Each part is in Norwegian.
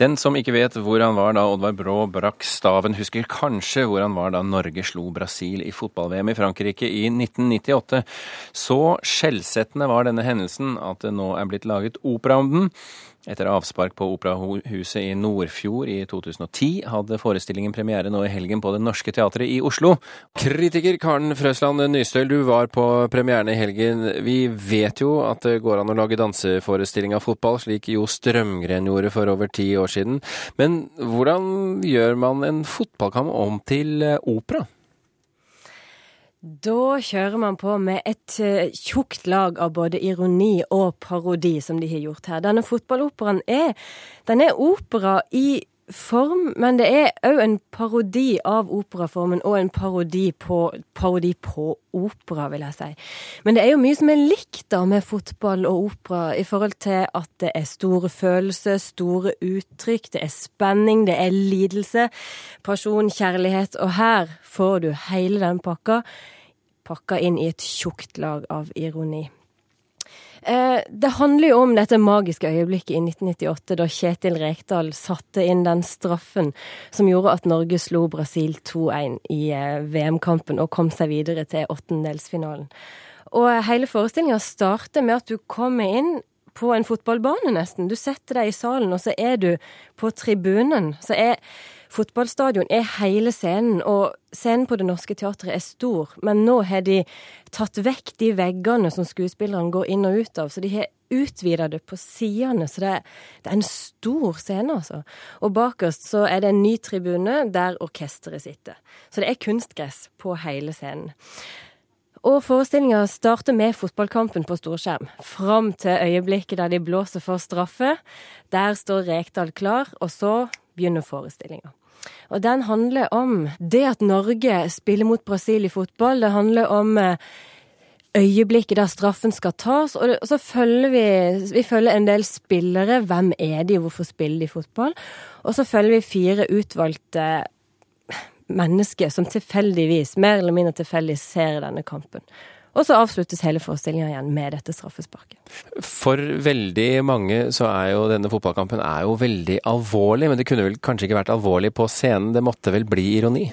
Den som ikke vet hvor han var da Oddvar Brå brakk staven, husker kanskje hvor han var da Norge slo Brasil i fotball-VM i Frankrike i 1998. Så skjellsettende var denne hendelsen at det nå er blitt laget opera om den. Etter avspark på Operahuset i Nordfjord i 2010 hadde forestillingen premiere nå i helgen på Det Norske Teatret i Oslo. Kritiker Karen Frøsland Nystøl, du var på premieren i helgen. Vi vet jo at det går an å lage danseforestilling av fotball, slik Jo Strømgren gjorde for over ti år siden. Men hvordan gjør man en fotballkamp om til opera? Da kjører man på med et uh, tjukt lag av både ironi og parodi, som de har gjort her. Denne fotballoperaen er, den er opera i form, men det er òg en parodi av operaformen og en parodi på, parodi på opera, vil jeg si. Men det er jo mye som er likt da med fotball og opera, i forhold til at det er store følelser, store uttrykk, det er spenning, det er lidelse, pasjon, kjærlighet, og her får du hele den pakka pakka inn i et tjukt lag av ironi. Eh, det handler jo om dette magiske øyeblikket i 1998, da Kjetil Rekdal satte inn den straffen som gjorde at Norge slo Brasil 2-1 i eh, VM-kampen og kom seg videre til åttendelsfinalen. Og hele forestillinga starter med at du kommer inn på en fotballbane, nesten. Du setter deg i salen, og så er du på tribunen. Så er Fotballstadion er hele scenen, og scenen på Det Norske Teatret er stor, men nå har de tatt vekk de veggene som skuespillerne går inn og ut av, så de har utvida det på sidene, så det er, det er, en stor scene, altså. Og bakerst så er det en ny tribune der orkesteret sitter. Så det er kunstgress på hele scenen. Og forestillinga starter med fotballkampen på storskjerm, fram til øyeblikket der de blåser for straffe. Der står Rekdal klar, og så begynner forestillinga. Og den handler om det at Norge spiller mot Brasil i fotball. Det handler om eh, øyeblikket der straffen skal tas. Og så følger vi, vi følger en del spillere. Hvem er de, hvorfor spiller de fotball? Og så følger vi fire utvalgte mennesker som tilfeldigvis, mer eller mindre tilfeldig, ser denne kampen. Og så avsluttes hele forestillinga igjen med dette straffesparket. For veldig mange så er jo denne fotballkampen er jo veldig alvorlig, men det kunne vel kanskje ikke vært alvorlig på scenen? Det måtte vel bli ironi?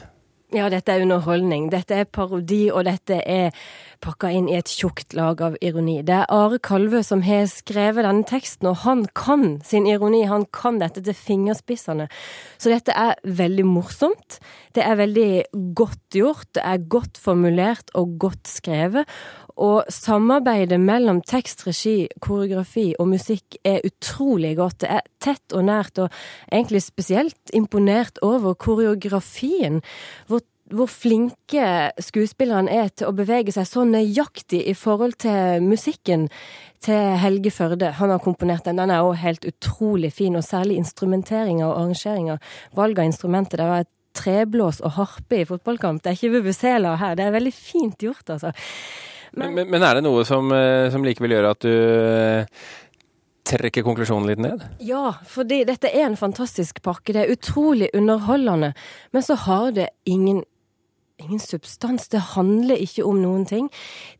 Ja, dette er underholdning. Dette er parodi, og dette er pakka inn i et tjukt lag av ironi. Det er Are Kalvø som har skrevet denne teksten, og han kan sin ironi. Han kan dette til fingerspissene. Så dette er veldig morsomt. Det er veldig godt gjort. Det er godt formulert og godt skrevet. Og samarbeidet mellom tekst, regi, koreografi og musikk er utrolig godt. Det er tett og nært, og egentlig spesielt imponert over koreografien. Hvor hvor flinke skuespillerne er til å bevege seg så nøyaktig i forhold til musikken til Helge Førde. Han har komponert den. Den er òg helt utrolig fin, og særlig instrumenteringa og arrangeringa. Valg av instrumenter. Det var et treblås og harpe i fotballkamp. Det er ikke vuvuzela her. Det er veldig fint gjort, altså. Men, men, men, er det noe som, eh, som likevel gjør at du eh, trekker konklusjonen litt ned? Ja, fordi dette er en fantastisk pakke. Det er utrolig underholdende. Men så har det ingen ingen substans. Det handler ikke om noen ting.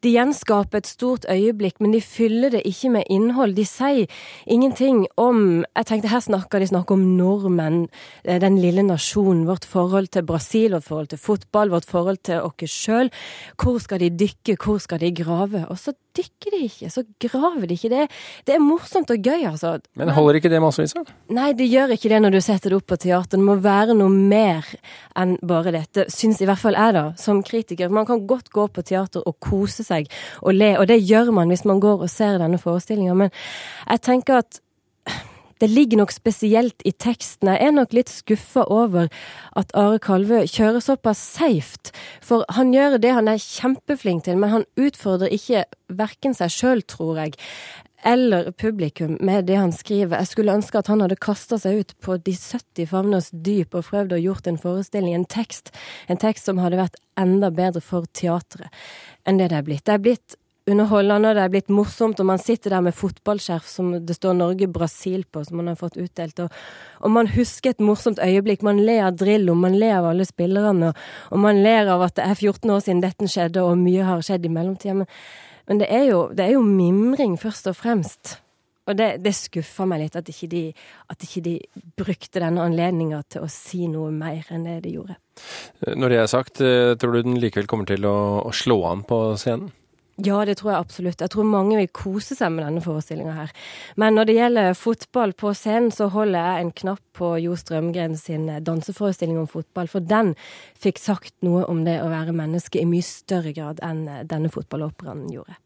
De gjenskaper et stort øyeblikk, men de fyller det ikke med innhold. De sier ingenting om Jeg tenkte her snakker de snakker om nordmenn, eh, den lille nasjonen, vårt forhold til Brasil, vårt forhold til fotball, vårt forhold til oss sjøl. Hvor skal de dykke, hvor skal de grave? Og så dykker de ikke, så graver de ikke. Det, det er morsomt og gøy, altså. Men holder ikke det massevis av? Nei, det gjør ikke det når du setter det opp på teater. Det må være noe mer enn bare dette, syns i hvert fall jeg jeg, da, som kritiker. Man kan godt gå på teater og kose seg og le, og det gjør man hvis man går og ser denne forestillinga, men jeg tenker at det ligger nok spesielt i teksten. Jeg er nok litt skuffa over at Are Kalvø kjører såpass safe. For han gjør det han er kjempeflink til, men han utfordrer ikke verken seg sjøl, tror jeg, eller publikum med det han skriver. Jeg skulle ønske at han hadde kasta seg ut på de 70 favners dyp og prøvd å gjort en forestilling, en tekst, en tekst som hadde vært enda bedre for teatret enn det det er blitt. Det er blitt underholdende, det er blitt morsomt, og man sitter der med fotballskjerf som det står Norge-Brasil på, som man har fått utdelt, og, og, man husker et morsomt øyeblikk. Man ler av Drillo, man ler av alle spillerne, og, og man ler av at det er 14 år siden dette skjedde, og mye har skjedd i mellomtida. Men men det er, jo, det er jo mimring, først og fremst. Og det, det skuffer meg litt at ikke, de, at ikke de brukte denne anledninga til å si noe mer enn det de gjorde. Når det er sagt, eh, tror du den likevel kommer til å, å slå an på scenen? Ja, det tror jeg absolutt. Jeg tror mange vil kose seg med denne forestillinga her. Men når det gjelder fotball på scenen, så holder jeg en knapp på Jo Strømgren sin danseforestilling om fotball, for den fikk sagt noe om det å være menneske i mye større grad enn denne fotballoperaen gjorde.